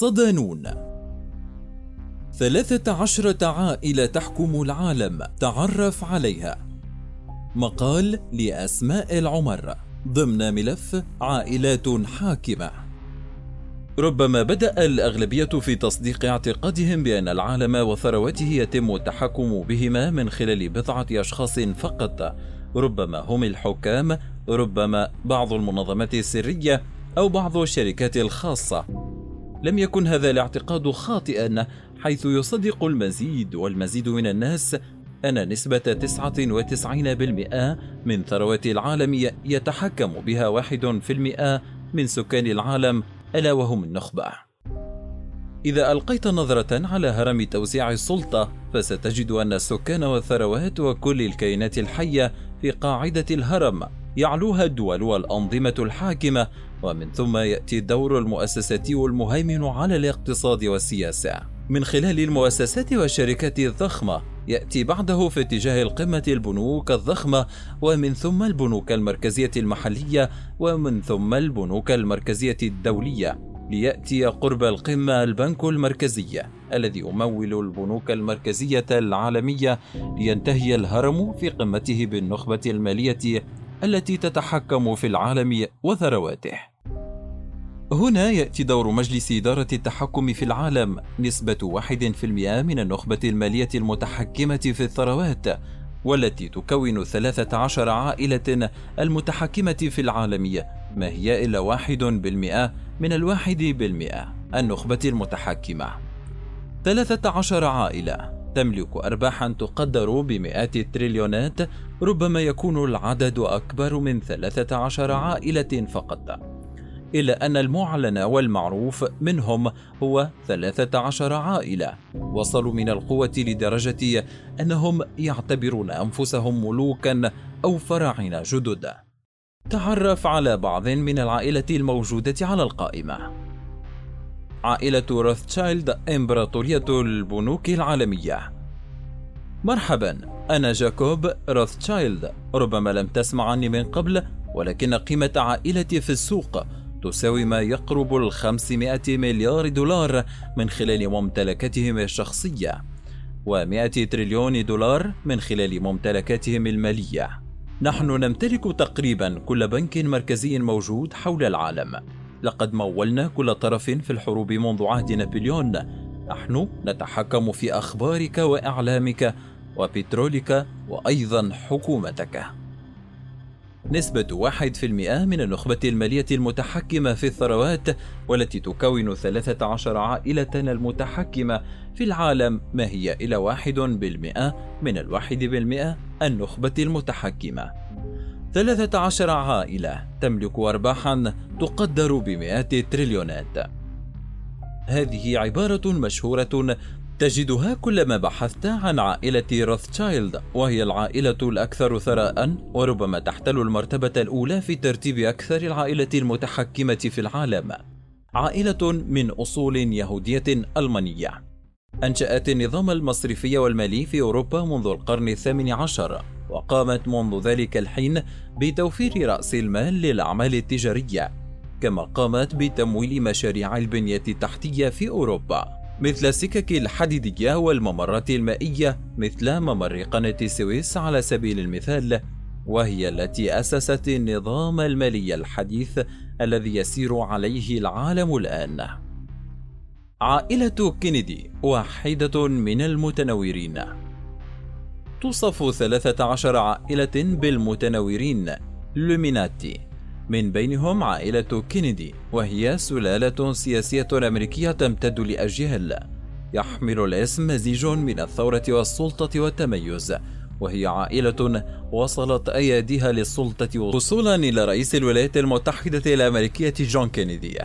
صدانون ثلاثة عشرة عائلة تحكم العالم تعرف عليها. مقال لأسماء العمر ضمن ملف عائلات حاكمة. ربما بدأ الأغلبية في تصديق اعتقادهم بأن العالم وثروته يتم التحكم بهما من خلال بضعة أشخاص فقط. ربما هم الحكام ربما بعض المنظمات السرية أو بعض الشركات الخاصة. لم يكن هذا الاعتقاد خاطئا حيث يصدق المزيد والمزيد من الناس أن نسبة 99% من ثروات العالم يتحكم بها 1% من سكان العالم ألا وهم النخبة. إذا ألقيت نظرة على هرم توزيع السلطة فستجد أن السكان والثروات وكل الكائنات الحية في قاعدة الهرم يعلوها الدول والأنظمة الحاكمة ومن ثم يأتي الدور المؤسساتي المهيمن على الاقتصاد والسياسة. من خلال المؤسسات والشركات الضخمة يأتي بعده في اتجاه القمة البنوك الضخمة ومن ثم البنوك المركزية المحلية ومن ثم البنوك المركزية الدولية. ليأتي قرب القمة البنك المركزي الذي يمول البنوك المركزية العالمية لينتهي الهرم في قمته بالنخبة المالية التي تتحكم في العالم وثرواته. هنا يأتي دور مجلس إدارة التحكم في العالم نسبة واحد في المئة من النخبة المالية المتحكمة في الثروات والتي تكون ثلاثة عشر عائلة المتحكمة في العالم ما هي إلا واحد بالمئة من الواحد بالمئة النخبة المتحكمة ثلاثة عشر عائلة تملك أرباحا تقدر بمئات التريليونات ربما يكون العدد أكبر من 13 عائلة فقط. إلا أن المعلن والمعروف منهم هو 13 عائلة. وصلوا من القوة لدرجة أنهم يعتبرون أنفسهم ملوكا أو فراعنة جدد. تعرف على بعض من العائلة الموجودة على القائمة. عائلة روثشايلد إمبراطورية البنوك العالمية. مرحبا أنا جاكوب روثشايلد ربما لم تسمع عني من قبل ولكن قيمة عائلتي في السوق تساوي ما يقرب ال 500 مليار دولار من خلال ممتلكاتهم الشخصية و100 تريليون دولار من خلال ممتلكاتهم المالية. نحن نمتلك تقريبا كل بنك مركزي موجود حول العالم. لقد مولنا كل طرف في الحروب منذ عهد نابليون. نحن نتحكم في أخبارك وإعلامك وبترولك وأيضا حكومتك. نسبة واحد في المئة من النخبة المالية المتحكمة في الثروات والتي تكون ثلاثة عشر عائلة المتحكمة في العالم ما هي إلى واحد بالمئة من الواحد بالمئة النخبة المتحكمة. ثلاثة عشر عائلة تملك أرباحا تقدر بمئات التريليونات هذه عبارة مشهورة تجدها كلما بحثت عن عائلة روثشايلد وهي العائلة الأكثر ثراء وربما تحتل المرتبة الأولى في ترتيب أكثر العائلة المتحكمة في العالم. عائلة من أصول يهودية ألمانية. أنشأت النظام المصرفي والمالي في أوروبا منذ القرن الثامن عشر. وقامت منذ ذلك الحين بتوفير رأس المال للأعمال التجارية كما قامت بتمويل مشاريع البنية التحتية في أوروبا مثل السكك الحديدية والممرات المائية مثل ممر قناة السويس على سبيل المثال وهي التي أسست النظام المالي الحديث الذي يسير عليه العالم الآن. عائلة كينيدي واحدة من المتنورين توصف 13 عائلة بالمتنورين لوميناتي. من بينهم عائلة كينيدي وهي سلالة سياسية أمريكية تمتد لأجيال يحمل الاسم مزيج من الثورة والسلطة والتميز وهي عائلة وصلت أياديها للسلطة وصولا إلى رئيس الولايات المتحدة الأمريكية جون كينيدي.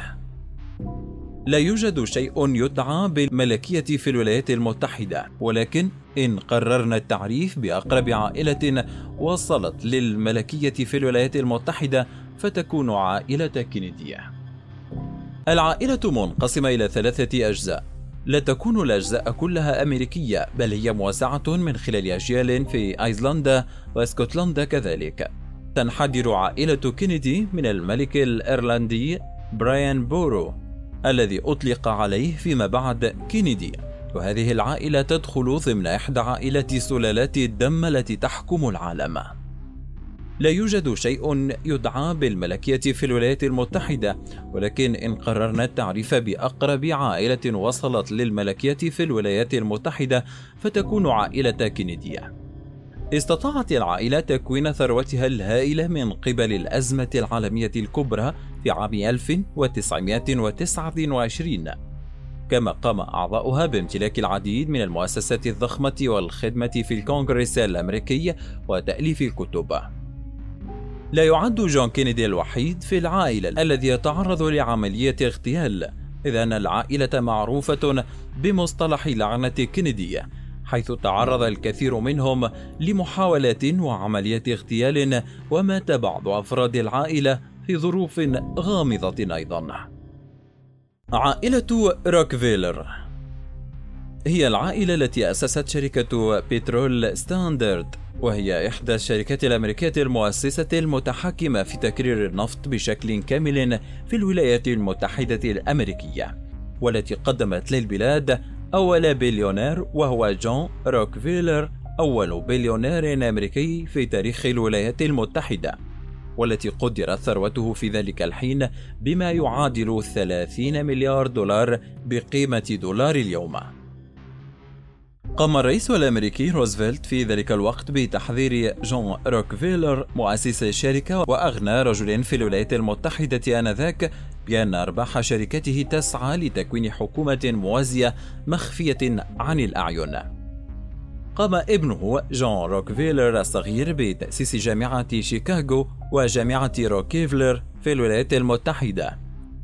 لا يوجد شيء يدعى بالملكية في الولايات المتحدة ولكن إن قررنا التعريف بأقرب عائلة وصلت للملكية في الولايات المتحدة فتكون عائلة كينيدية. العائلة منقسمة إلى ثلاثة أجزاء. لا تكون الأجزاء كلها أمريكية بل هي موسعة من خلال أجيال في أيسلندا وإسكتلندا كذلك. تنحدر عائلة كينيدي من الملك الإيرلندي براين بورو الذي أطلق عليه فيما بعد كينيدي. وهذه العائلة تدخل ضمن إحدى عائلات سلالات الدم التي تحكم العالم. لا يوجد شيء يدعى بالملكية في الولايات المتحدة ولكن إن قررنا التعريف بأقرب عائلة وصلت للملكية في الولايات المتحدة فتكون عائلة كينيدية. استطاعت العائلة تكوين ثروتها الهائلة من قبل الأزمة العالمية الكبرى في عام 1929 كما قام أعضاؤها بامتلاك العديد من المؤسسات الضخمة والخدمة في الكونغرس الأمريكي وتأليف الكتب. لا يعد جون كينيدي الوحيد في العائلة الذي يتعرض لعملية اغتيال إذ أن العائلة معروفة بمصطلح لعنة كينيدي حيث تعرض الكثير منهم لمحاولات وعمليات اغتيال ومات بعض أفراد العائلة في ظروف غامضة أيضا. عائلة روكفيلر. هي العائلة التي أسست شركة بترول ستاندرد وهي إحدى الشركات الأمريكية المؤسسة المتحكمة في تكرير النفط بشكل كامل في الولايات المتحدة الأمريكية والتي قدمت للبلاد أول بليونير وهو جون روكفيلر أول بليونير أمريكي في تاريخ الولايات المتحدة. والتي قدرت ثروته في ذلك الحين بما يعادل 30 مليار دولار بقيمة دولار اليوم قام الرئيس الأمريكي روزفلت في ذلك الوقت بتحذير جون روكفيلر مؤسس الشركة وأغنى رجل في الولايات المتحدة آنذاك بأن أرباح شركته تسعى لتكوين حكومة موازية مخفية عن الأعين. قام ابنه جون روكفيلر الصغير بتأسيس جامعة شيكاغو وجامعة روكيفلر في الولايات المتحدة،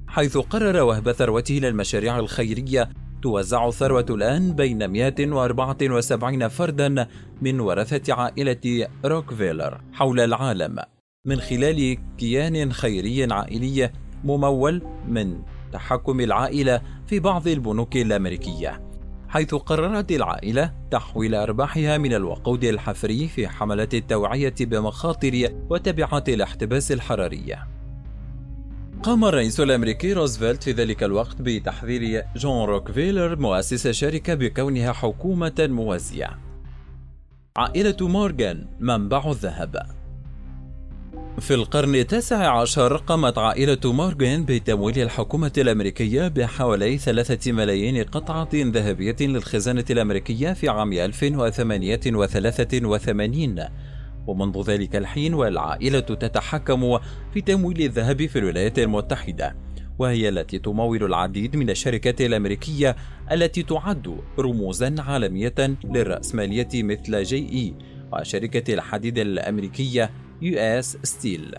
حيث قرر وهب ثروته للمشاريع الخيرية. توزع الثروة الآن بين 174 فردا من ورثة عائلة روكفيلر حول العالم من خلال كيان خيري عائلي ممول من تحكم العائلة في بعض البنوك الأمريكية. حيث قررت العائلة تحويل أرباحها من الوقود الحفري في حملات التوعية بمخاطر وتبعات الاحتباس الحراري قام الرئيس الأمريكي روزفلت في ذلك الوقت بتحذير جون روكفيلر مؤسس الشركة بكونها حكومة موازية. عائلة مورغان منبع الذهب في القرن التاسع عشر قامت عائلة مورغان بتمويل الحكومة الأمريكية بحوالي ثلاثة ملايين قطعة ذهبية للخزانة الأمريكية في عام 1883 ومنذ ذلك الحين والعائلة تتحكم في تمويل الذهب في الولايات المتحدة وهي التي تمول العديد من الشركات الأمريكية التي تعد رموزا عالمية للرأسمالية مثل GE وشركة الحديد الأمريكية US Steel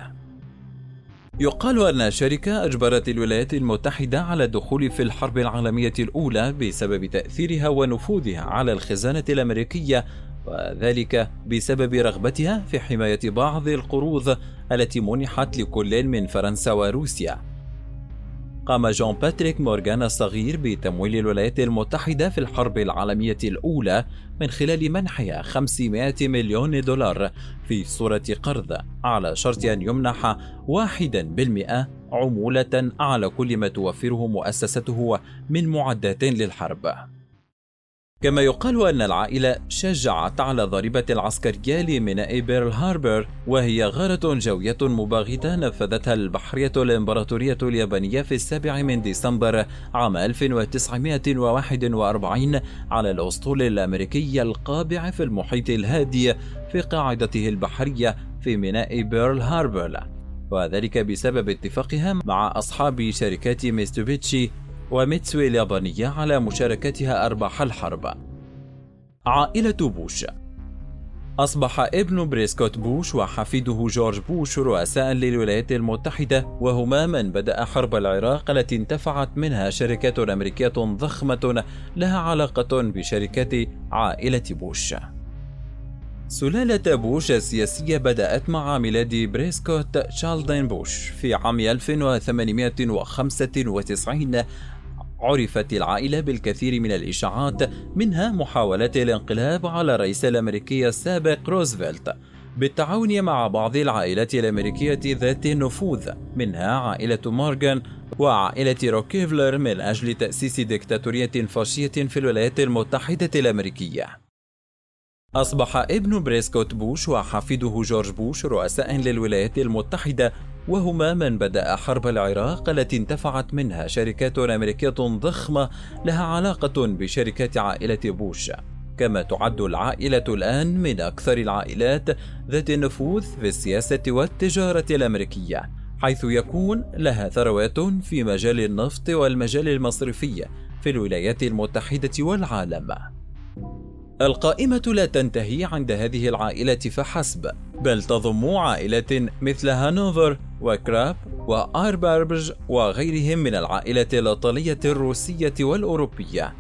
يقال أن الشركة أجبرت الولايات المتحدة على الدخول في الحرب العالمية الأولى بسبب تأثيرها ونفوذها على الخزانة الأمريكية وذلك بسبب رغبتها في حماية بعض القروض التي منحت لكل من فرنسا وروسيا. قام جون باتريك مورغان الصغير بتمويل الولايات المتحدة في الحرب العالمية الأولى من خلال منحها 500 مليون دولار في صورة قرض على شرط أن يمنح واحدا بالمئة عمولة على كل ما توفره مؤسسته من معدات للحرب. كما يقال أن العائلة شجعت على الضربة العسكرية لميناء بيرل هاربر وهي غارة جوية مباغتة نفذتها البحرية الإمبراطورية اليابانية في السابع من ديسمبر عام 1941 على الأسطول الأمريكي القابع في المحيط الهادي في قاعدته البحرية في ميناء بيرل هاربر. وذلك بسبب اتفاقها مع أصحاب شركات ميتسوبيشي وميتسوي اليابانية على مشاركتها أرباح الحرب. عائلة بوش أصبح ابن بريسكوت بوش وحفيده جورج بوش رؤساء للولايات المتحدة وهما من بدأ حرب العراق التي انتفعت منها شركات أمريكية ضخمة لها علاقة بشركة عائلة بوش. سلالة بوش السياسية بدأت مع ميلاد بريسكوت شالدين بوش في عام 1895 عرفت العائلة بالكثير من الإشاعات منها محاولات الانقلاب على الرئيس الأمريكي السابق روزفلت. بالتعاون مع بعض العائلات الأمريكية ذات النفوذ منها عائلة مورغان وعائلة روكيفلر من أجل تأسيس ديكتاتورية فاشية في الولايات المتحدة الأمريكية. أصبح ابن بريسكوت بوش وحفيده جورج بوش رؤساء للولايات المتحدة وهما من بدأ حرب العراق التي انتفعت منها شركات أمريكية ضخمة لها علاقة بشركات عائلة بوش. كما تعد العائلة الآن من أكثر العائلات ذات النفوذ في السياسة والتجارة الأمريكية حيث يكون لها ثروات في مجال النفط والمجال المصرفي في الولايات المتحدة والعالم. القائمة لا تنتهي عند هذه العائلة فحسب، بل تضم عائلات مثل هانوفر وكراب وآربربج وغيرهم من العائلات الإيطالية الروسية والأوروبية.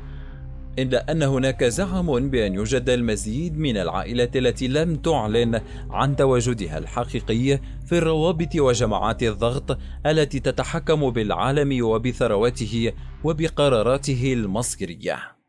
إلا أن هناك زعم بأن يوجد المزيد من العائلات التي لم تعلن عن تواجدها الحقيقي في الروابط وجماعات الضغط التي تتحكم بالعالم وبثرواته وبقراراته المصيرية